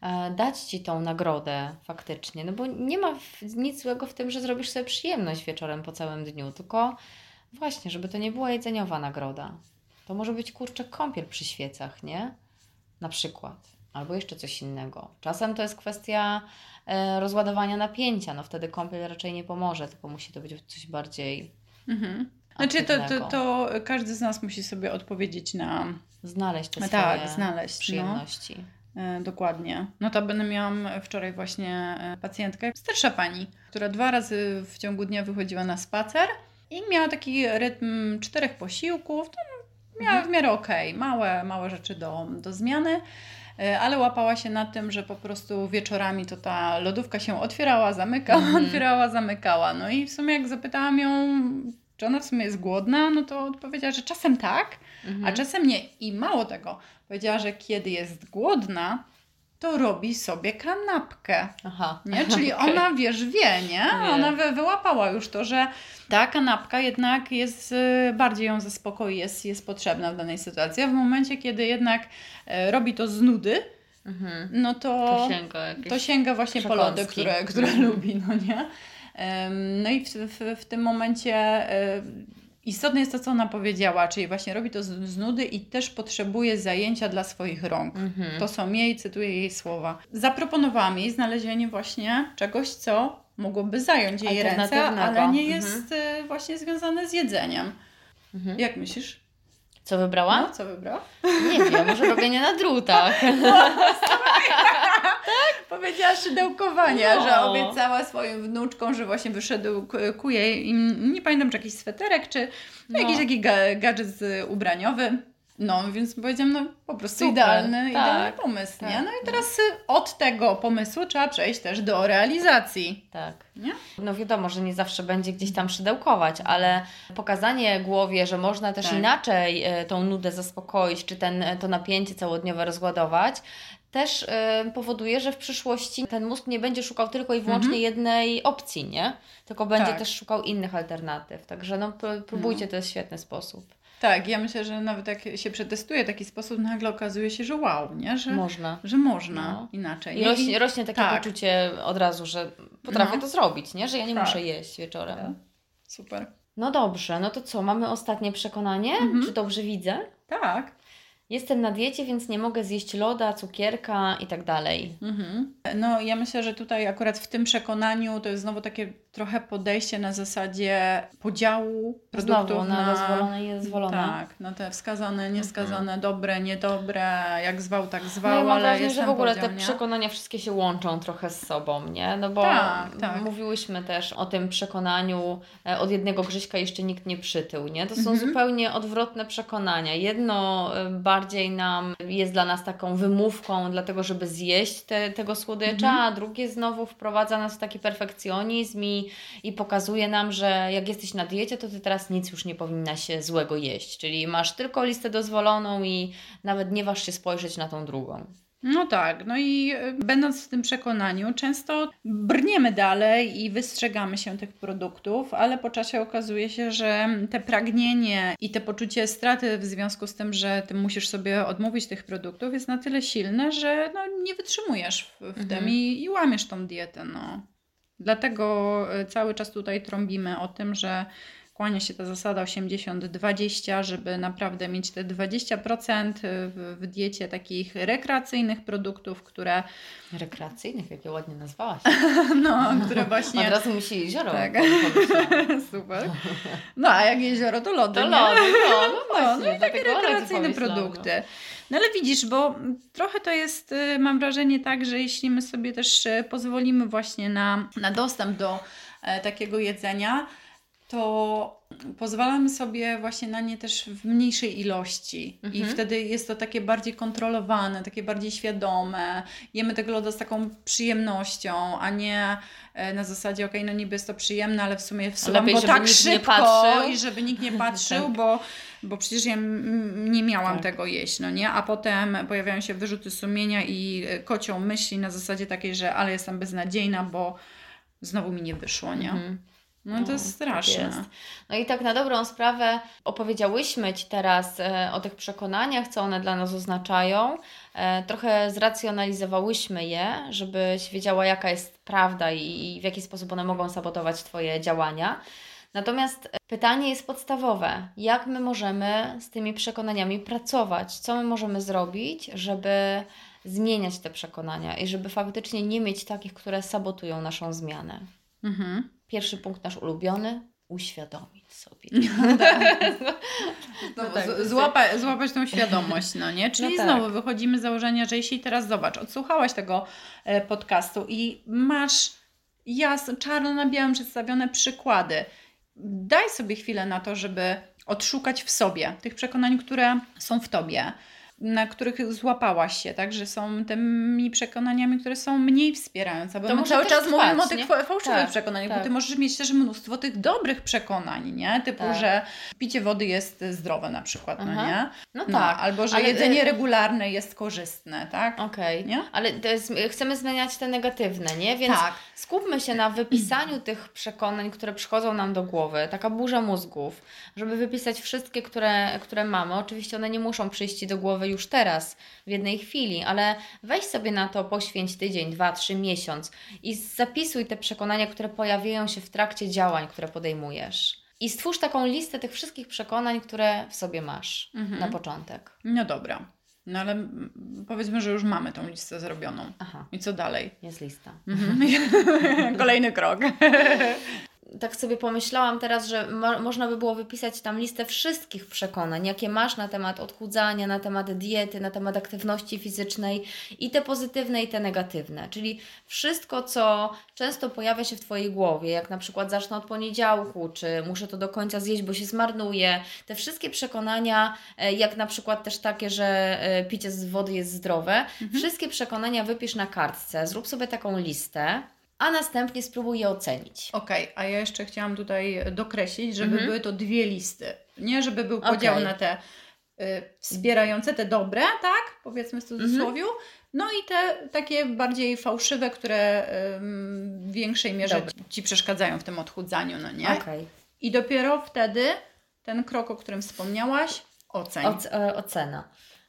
e, dać Ci tą nagrodę faktycznie. No bo nie ma nic złego w tym, że zrobisz sobie przyjemność wieczorem po całym dniu, tylko właśnie, żeby to nie była jedzeniowa nagroda. To może być kurczę kąpiel przy świecach, nie? Na przykład. Albo jeszcze coś innego. Czasem to jest kwestia e, rozładowania napięcia. No wtedy kąpiel raczej nie pomoże, tylko musi to być coś bardziej. Mhm. Znaczy to, to, to każdy z nas musi sobie odpowiedzieć na. Znaleźć te tak, swoje znaleźć, no. przyjemności. No. Dokładnie. Notabene miałam wczoraj właśnie e, pacjentkę, starsza pani, która dwa razy w ciągu dnia wychodziła na spacer i miała taki rytm czterech posiłków. Miała w miarę okej, okay. małe, małe rzeczy do, do zmiany e, ale łapała się na tym, że po prostu wieczorami to ta lodówka się otwierała, zamykała, mm. otwierała, zamykała. No i w sumie jak zapytałam ją, czy ona w sumie jest głodna, no to odpowiedziała, że czasem tak, mm -hmm. a mhm. czasem nie. I mało tego, powiedziała, że kiedy jest głodna, to robi sobie kanapkę. Aha. Nie? Czyli okay. ona, wiesz, wie, nie? Wie. Ona wy, wyłapała już to, że ta kanapka jednak jest, y, bardziej ją zaspokoi, jest, jest potrzebna w danej sytuacji. A w momencie, kiedy jednak e, robi to z nudy, mhm. no to, to sięga, to sięga właśnie po lody, które, które mhm. lubi, no nie? No i w, w, w tym momencie e, Istotne jest to, co ona powiedziała, czyli właśnie robi to z, nudy i też potrzebuje zajęcia dla swoich rąk. Mm-hmm. To są jej, cytuję jej słowa. Zaproponowałam jej znalezienie właśnie czegoś, co mogłoby zająć jej ręce, ale nie jest mm-hmm. właśnie związane z jedzeniem. Mm-hmm. Jak myślisz? Co wybrała? No, co wybrała? Nie wiem, może robienie na drutach. tak? Powiedziała szydełkowania, no. że obiecała swoim wnuczkom, że właśnie wyszedł kuje im, nie pamiętam, czy jakiś sweterek, czy no. jakiś taki gadżet ubraniowy. No, więc powiedziałam, no po prostu Super, idealny, tak, idealny pomysł, tak, nie? No i teraz od tego pomysłu trzeba przejść też do realizacji. Tak. Nie? No wiadomo, że nie zawsze będzie gdzieś tam szydełkować, ale pokazanie głowie, że można też tak. inaczej e, tą nudę zaspokoić, czy ten, to napięcie całodniowe rozładować, też y, powoduje, że w przyszłości ten mózg nie będzie szukał tylko i wyłącznie mhm. jednej opcji, nie? Tylko będzie tak. też szukał innych alternatyw. Także no, próbujcie, no. to jest świetny sposób. Tak, ja myślę, że nawet jak się przetestuje taki sposób, nagle okazuje się, że wow, nie? Że można. Że można no. inaczej. I rośnie, rośnie takie tak. poczucie od razu, że potrafię no. to zrobić, nie? Że ja nie tak. muszę jeść wieczorem. Tak. Super. No dobrze, no to co, mamy ostatnie przekonanie? Mhm. Czy dobrze widzę? Tak. Jestem na diecie, więc nie mogę zjeść loda, cukierka i tak dalej. Mhm. No, ja myślę, że tutaj akurat w tym przekonaniu to jest znowu takie trochę podejście na zasadzie podziału produktów znowu, na, na dozwolone i niedozwolone. Tak, na te wskazane, nieskazane, mhm. dobre, niedobre, jak zwał, tak zwał, no ja ale wrażenie, że w ogóle podział, te nie? przekonania wszystkie się łączą trochę z sobą, nie? No bo tak, tak. mówiłyśmy też o tym przekonaniu e, od jednego Grzyśka jeszcze nikt nie przytył, nie? To są mhm. zupełnie odwrotne przekonania. Jedno e, bardziej nam jest dla nas taką wymówką, dlatego żeby zjeść te, tego słodycza, mhm. a drugie znowu wprowadza nas w taki perfekcjonizm i i, pokazuje nam, że jak jesteś na diecie, to ty teraz nic już nie powinnaś złego jeść. Czyli masz tylko listę dozwoloną i nawet nie waż się spojrzeć na tą drugą. No tak, no i e, będąc w tym przekonaniu, często brniemy dalej i wystrzegamy się tych produktów, ale po czasie okazuje się, że te pragnienie i te poczucie straty w związku z tym, że ty musisz sobie odmówić tych produktów, jest na tyle silne, że no, nie wytrzymujesz w, w mhm. tym i, i łamiesz tą dietę. No. Dlatego e, cały czas tutaj trąbimy o tym, że kłania się ta zasada 80-20, żeby naprawdę mieć te 20% w, w diecie takich rekreacyjnych produktów, które. Rekreacyjnych, jakie ładnie nazwałaś. no, które właśnie. Od razu musi jezioro. Tak. Super. No, a jak jezioro, to lody. To lody, no, no, no, właśnie, no i takie rekreacyjne produkty. No ale widzisz, bo trochę to jest, y, mam wrażenie, tak, że jeśli my sobie też y, pozwolimy właśnie na, na dostęp do e, takiego jedzenia, to pozwalamy sobie właśnie na nie też w mniejszej ilości mhm. i wtedy jest to takie bardziej kontrolowane, takie bardziej świadome. Jemy tego loda z taką przyjemnością, a nie e, na zasadzie, okej, okay, no niby jest to przyjemne, ale w sumie wsuwam Lepiej, go tak szybko i żeby nikt nie patrzył, tak. bo, bo przecież ja nie miałam tak. tego jeść, no nie? A potem pojawiają się wyrzuty sumienia i e, kocią myśli na zasadzie takiej, że ale jestem beznadziejna, bo znowu mi nie wyszło, nie? Mhm. No to jest no, straszne. Tak jest. No i tak na dobrą sprawę opowiedziałyśmy Ci teraz e, o tych przekonaniach, co one dla nas oznaczają. E, trochę zracjonalizowałyśmy je, żebyś wiedziała, jaka jest prawda i, i w jaki sposób one mogą sabotować Twoje działania. Natomiast pytanie jest podstawowe: jak my możemy z tymi przekonaniami pracować? Co my możemy zrobić, żeby zmieniać te przekonania i żeby faktycznie nie mieć takich, które sabotują naszą zmianę? Mhm. Pierwszy punkt nasz ulubiony, uświadomić sobie. No, tak. no, no tak, złapa, złapać tą świadomość, no nie? Czyli no tak. znowu wychodzimy z założenia, że jeśli teraz zobacz, odsłuchałaś tego e, podcastu i masz jasno, czarno na białym przedstawione przykłady, daj sobie chwilę na to, żeby odszukać w sobie tych przekonań, które są w tobie na których złapałaś się, tak? Że są tymi przekonaniami, które są mniej wspierające. Bo to my cały czas trwać, mówimy o tych nie? fałszywych tak, przekonaniach, tak. bo ty możesz mieć też mnóstwo tych dobrych przekonań, nie? Typu, tak. że picie wody jest zdrowe na przykład, no nie? No, no tak. Albo, że ale... jedzenie regularne jest korzystne, tak? Okej. Okay. Ale jest, chcemy zmieniać te negatywne, nie? Więc tak. skupmy się na wypisaniu tych przekonań, które przychodzą nam do głowy. Taka burza mózgów, żeby wypisać wszystkie, które, które mamy. Oczywiście one nie muszą przyjść do głowy już teraz, w jednej chwili, ale weź sobie na to, poświęć tydzień, dwa, trzy, miesiąc i zapisuj te przekonania, które pojawiają się w trakcie działań, które podejmujesz. I stwórz taką listę tych wszystkich przekonań, które w sobie masz mhm. na początek. No dobra. No ale powiedzmy, że już mamy tą listę zrobioną. Aha. I co dalej? Jest lista. Mhm. Kolejny krok. tak sobie pomyślałam teraz, że mo można by było wypisać tam listę wszystkich przekonań, jakie masz na temat odchudzania, na temat diety, na temat aktywności fizycznej i te pozytywne i te negatywne. Czyli wszystko, co często pojawia się w Twojej głowie, jak na przykład zacznę od poniedziałku, czy muszę to do końca zjeść, bo się zmarnuje. Te wszystkie przekonania, e, jak na przykład też takie, że e, picie z wody jest zdrowe, mhm. wszystkie przekonania wypisz na kartce, zrób sobie taką listę a następnie spróbuj je ocenić. Okej, okay, a ja jeszcze chciałam tutaj dokreślić, żeby mhm. były to dwie listy. Nie, żeby był podział okay. na te y, wspierające, te dobre, tak? Powiedzmy w cudzysłowie. Mhm. No i te takie bardziej fałszywe, które w większej mierze ci przeszkadzają w tym odchudzaniu, no nie? Okay. I dopiero wtedy ten krok, o którym wspomniałaś, oceń. Oc e, ocena.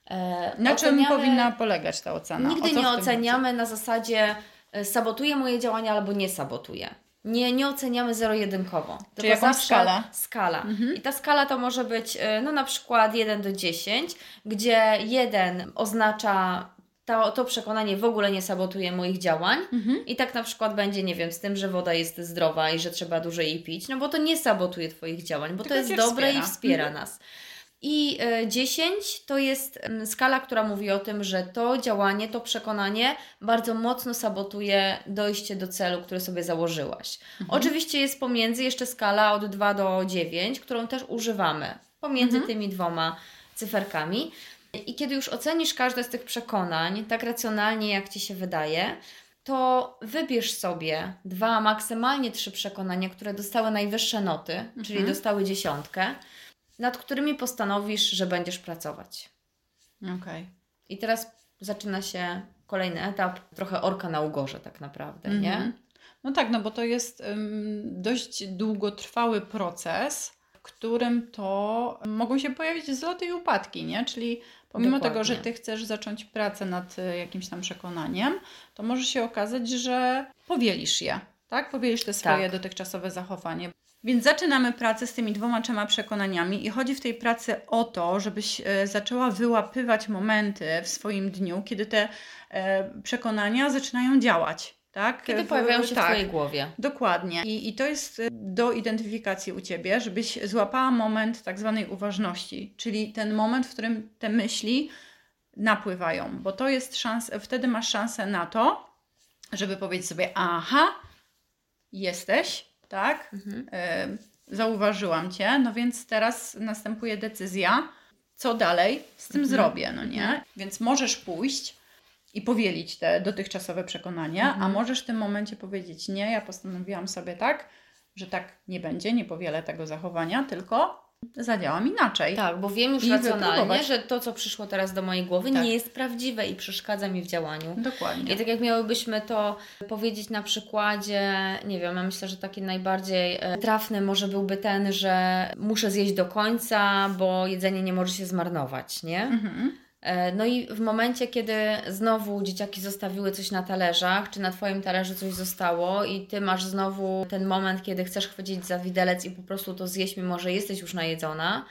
E, na czym powinna polegać ta ocena? Nigdy nie oceniamy na zasadzie sabotuje moje działania albo nie sabotuje. Nie, nie oceniamy zero-jedynkowo. Czyli jakąś skalę? Skala. Mhm. I ta skala to może być e, no na przykład 1 do 10, gdzie 1 oznacza to, to przekonanie w ogóle nie sabotuje moich działań mhm. i tak na przykład będzie, nie wiem, z tym, że woda jest zdrowa i że trzeba dużo jej pić, no bo to nie sabotuje Twoich działań, bo Tylko to jest dobre wspiera. i wspiera mhm. nas. I 10 e, to jest skala, która mówi o tym, że to działanie, to przekonanie bardzo mocno sabotuje dojście do celu, który sobie założyłaś. Mhm. Oczywiście jest pomiędzy jeszcze skala od 2 do 9, którą też używamy pomiędzy mhm. tymi dwoma cyferkami. I kiedy już ocenisz każde z tych przekonań, tak racjonalnie jak ci się wydaje, to wybierz sobie dwa, maksymalnie trzy przekonania, które dostały najwyższe noty, mhm. czyli dostały dziesiątkę nad którymi postanowisz, że będziesz pracować. Okej. Okay. I teraz zaczyna się kolejny etap, trochę orka na ugorze tak naprawdę, mm -hmm. nie? Mhm. No tak, no bo to jest um, dość długotrwały proces, w którym to mogą się pojawić zloty i upadki, nie? Czyli pomimo Dokładnie. tego, że Ty chcesz zacząć pracę nad e, jakimś tam przekonaniem, to może się okazać, że powielisz je, tak? Powielisz te swoje tak. dotychczasowe zachowanie. Więc zaczynamy pracę z tymi dwoma, trzema przekonaniami i chodzi w tej pracy o to, żebyś e, zaczęła wyłapywać momenty w swoim dniu, kiedy te e, przekonania zaczynają działać. Tak? Kiedy pojawiają się tak, w Twojej głowie. Dokładnie. I, I to jest e, do identyfikacji u Ciebie, żebyś złapała moment tak zwanej uważności, czyli ten moment, w którym te myśli napływają, bo to jest szansa, wtedy masz szansę na to, żeby powiedzieć sobie, aha, jesteś, tak? Mhm. Y, zauważyłam cię, no więc teraz następuje decyzja, co dalej z tym mhm. zrobię, no nie? Mhm. Więc możesz pójść i powielić te dotychczasowe przekonania, a mhm. możesz w tym momencie powiedzieć: Nie, ja postanowiłam sobie tak, że tak nie będzie, nie powielę tego zachowania, tylko zadziałam inaczej. Tak, bo wiem już I racjonalnie, wypróbować. że to, co przyszło teraz do mojej głowy, tak. nie jest prawdziwe i przeszkadza mi w działaniu. Dokładnie. I tak jak miałybyśmy to powiedzieć na przykładzie, nie wiem, ja myślę, że taki najbardziej e, trafny może byłby ten, że muszę zjeść do końca, bo jedzenie nie może się zmarnować, nie? Mhm. E, no i w momencie, kiedy znowu dzieciaki zostawiły coś na talerzach, czy na Twoim talerzu coś zostało i Ty masz znowu ten moment, kiedy chcesz chwycić za widelec i po prostu to zjeść, mimo że jesteś już najedzona,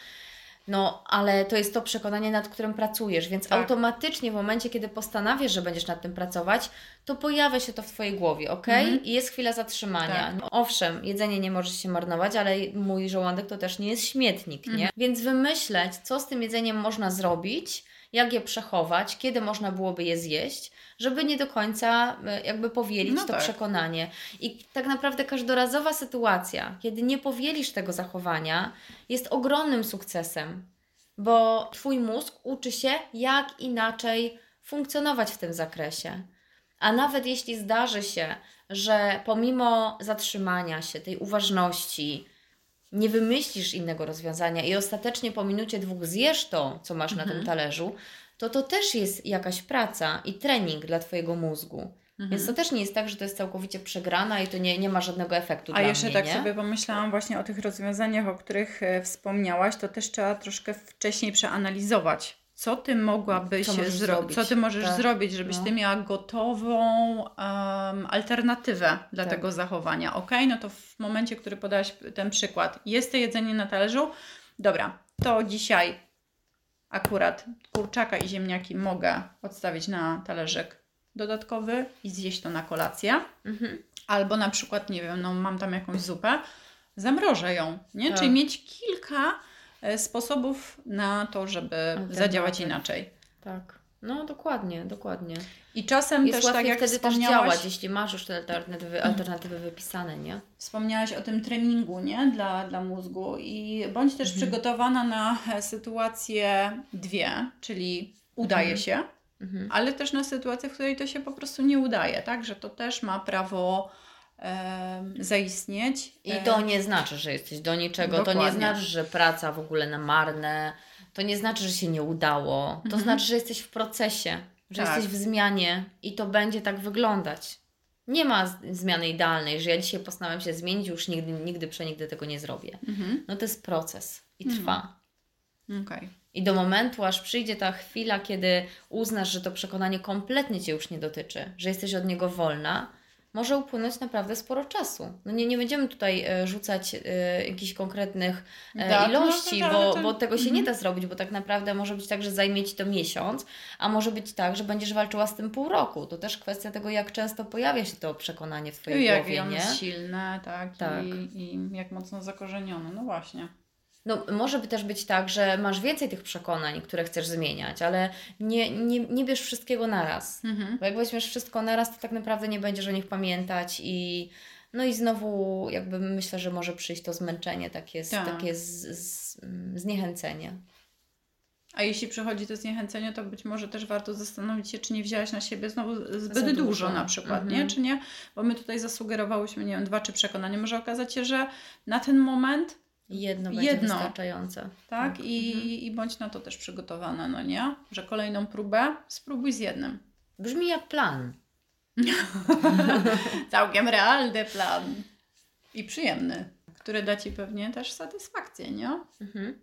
no, ale to jest to przekonanie, nad którym pracujesz, więc tak. automatycznie w momencie, kiedy postanawiasz, że będziesz nad tym pracować, to pojawia się to w Twojej głowie, ok? Mhm. I jest chwila zatrzymania. Tak. No, owszem, jedzenie nie może się marnować, ale mój żołądek to też nie jest śmietnik, nie? Mhm. Więc wymyśleć, co z tym jedzeniem można zrobić, jak je przechować, kiedy można byłoby je zjeść, żeby nie do końca e, jakby powielić no to tak. przekonanie. I tak naprawdę każdorazowa sytuacja, kiedy nie powielisz tego zachowania, jest ogromnym sukcesem, bo Twój mózg uczy się, jak inaczej funkcjonować w tym zakresie. A nawet jeśli zdarzy się, że pomimo zatrzymania się, tej uważności, nie wymyślisz innego rozwiązania i ostatecznie po minucie dwóch zjesz to, co masz mhm. na tym mhm. talerzu, to to też jest jakaś praca i trening dla Twojego mózgu. Mhm. Więc to też nie jest tak, że to jest całkowicie przegrana i to nie, nie ma żadnego efektu. A jeszcze mnie, tak nie? sobie pomyślałam właśnie o tych rozwiązaniach, o których e, wspomniałaś, to też trzeba troszkę wcześniej przeanalizować co ty mogłabyś co zrobić, co ty możesz tak. zrobić, żebyś no. ty miała gotową um, alternatywę dla tak. tego zachowania. Ok, no to w momencie, który podałaś ten przykład, jest to jedzenie na talerzu, dobra, to dzisiaj akurat kurczaka i ziemniaki mogę odstawić na talerzyk dodatkowy i zjeść to na kolację. Mhm. Albo na przykład, nie wiem, no mam tam jakąś zupę, zamrożę ją, nie? Tak. Czyli mieć kilka sposobów na to, żeby zadziałać inaczej. Tak. No dokładnie, dokładnie. I czasem Jest też tak jak wtedy też działać, jeśli masz już te alternatywy, alternatywy wypisane, nie? Wspomniałaś o tym treningu, nie? Dla, dla mózgu i bądź też mhm. przygotowana na e, sytuację dwie, czyli udaje mhm. się, mhm. ale też na sytuację, w której to się po prostu nie udaje, tak? Że to też ma prawo zaistnieć. I to nie znaczy, że jesteś do niczego, Dokładnie. to nie znaczy, że praca w ogóle na marne, to nie znaczy, że się nie udało, to mhm. znaczy, że jesteś w procesie, że tak. jesteś w zmianie i to będzie tak wyglądać. Nie ma zmiany idealnej, że ja dzisiaj postanowiłem się zmienić, już nigdy, nigdy, przenigdy tego nie zrobię. Mhm. No to jest proces i mhm. trwa. Okay. I do momentu, aż przyjdzie ta chwila, kiedy uznasz, że to przekonanie kompletnie Cię już nie dotyczy, że jesteś od niego wolna, może upłynąć naprawdę sporo czasu. No nie, nie będziemy tutaj e, rzucać e, jakichś konkretnych e, tak, ilości, no, bo, bo tego się nie mhm. da zrobić, bo tak naprawdę może być tak, że zajmie Ci to miesiąc, a może być tak, że będziesz walczyła z tym pół roku. To też kwestia tego, jak często pojawia się to przekonanie w Twojej jak głowie, jak nie? jest silne, tak, tak. I, i jak mocno zakorzenione. No właśnie. No, może by też być tak, że masz więcej tych przekonań, które chcesz zmieniać, ale nie, nie, nie bierz wszystkiego naraz. Mhm. Bo jak weźmiesz wszystko naraz, to tak naprawdę nie będziesz o nich pamiętać i no i znowu jakby myślę, że może przyjść to zmęczenie, takie, tak. takie z, z, zniechęcenie. A jeśli przychodzi to zniechęcenie, to być może też warto zastanowić się, czy nie wzięłaś na siebie znowu zbyt dużo. dużo na przykład, mhm. nie? Czy nie? Bo my tutaj zasugerowałyśmy, nie wiem, dwa, trzy przekonania. Może okazać się, że na ten moment Jedno będzie Jedno. wystarczające. Tak, tak. I, mhm. i bądź na to też przygotowana, no nie? Że kolejną próbę spróbuj z jednym. Brzmi jak plan. Całkiem realny plan. I przyjemny, który da Ci pewnie też satysfakcję, nie? Mhm.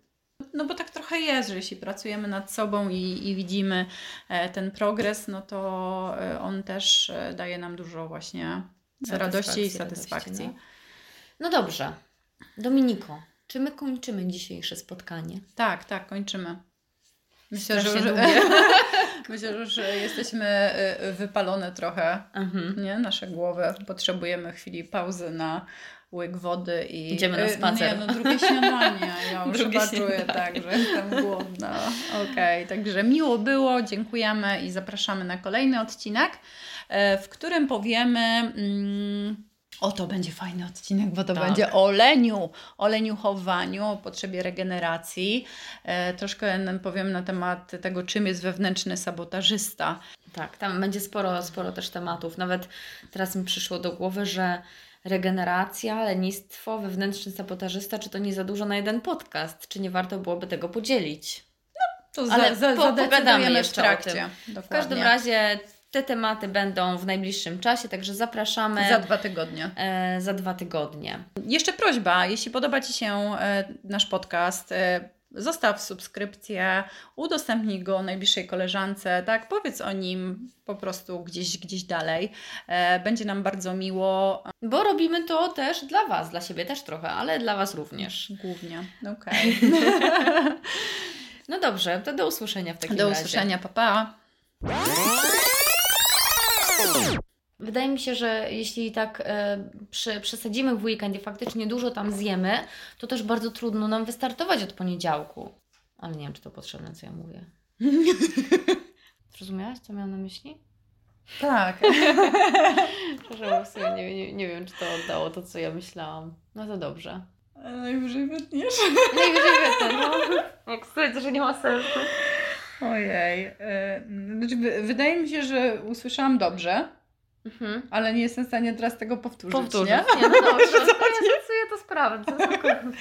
No bo tak trochę jest, że jeśli pracujemy nad sobą i, i widzimy e, ten progres, no to e, on też e, daje nam dużo właśnie radości i satysfakcji. Radości, no. no dobrze. Dominiko, czy my kończymy dzisiejsze spotkanie? Tak, tak, kończymy. Myślę, że już, myślę, że jesteśmy y, wypalone trochę. Mhm. Nie? Nasze głowy potrzebujemy chwili pauzy na łyk wody i... Idziemy na y, spacer. Nie, no drugie śniadanie. Ja już drugie czuję tak, że jestem głodna. Okej, okay, także miło było, dziękujemy i zapraszamy na kolejny odcinek, e, w którym powiemy... Mm, o, to będzie fajny odcinek, bo to tak. będzie o leniu, o leniuchowaniu, o potrzebie regeneracji. E, troszkę powiem na temat tego, czym jest wewnętrzny sabotażysta. Tak, tam będzie sporo, sporo też tematów. Nawet teraz mi przyszło do głowy, że regeneracja, lenistwo, wewnętrzny sabotażysta, czy to nie za dużo na jeden podcast? Czy nie warto byłoby tego podzielić? No, to Ale za, za, po, pogadamy jeszcze w trakcie. W każdym razie te tematy będą w najbliższym czasie, także zapraszamy. Za dwa tygodnie. E, za dwa tygodnie. Jeszcze prośba, jeśli podoba Ci się e, nasz podcast, e, zostaw subskrypcję, udostępnij go najbliższej koleżance, tak, powiedz o nim po prostu gdzieś, gdzieś dalej. E, będzie nam bardzo miło. Bo robimy to też dla Was, dla siebie też trochę, ale dla Was również. Głównie, okej. Okay. no dobrze, to do usłyszenia w takim do razie. Do usłyszenia, papa. Pa. Wydaje mi się, że jeśli tak e, przy, przesadzimy w weekend i faktycznie dużo tam zjemy, to też bardzo trudno nam wystartować od poniedziałku. Ale nie wiem, czy to potrzebne, co ja mówię. Zrozumiałaś, co miałam na myśli? Tak. Proszę, w sumie nie, nie, nie wiem, czy to oddało to, co ja myślałam. No to dobrze. Najwyżej wytniesz. Najwyżej wytnę, no. Jak stwierdzę, że nie ma sensu. Ojej. E, znaczy, wydaje mi się, że usłyszałam dobrze, mhm. ale nie jestem w stanie teraz tego powtórzyć. Powtórzyć. Nie? nie no dobrze. ja to sprawdzę.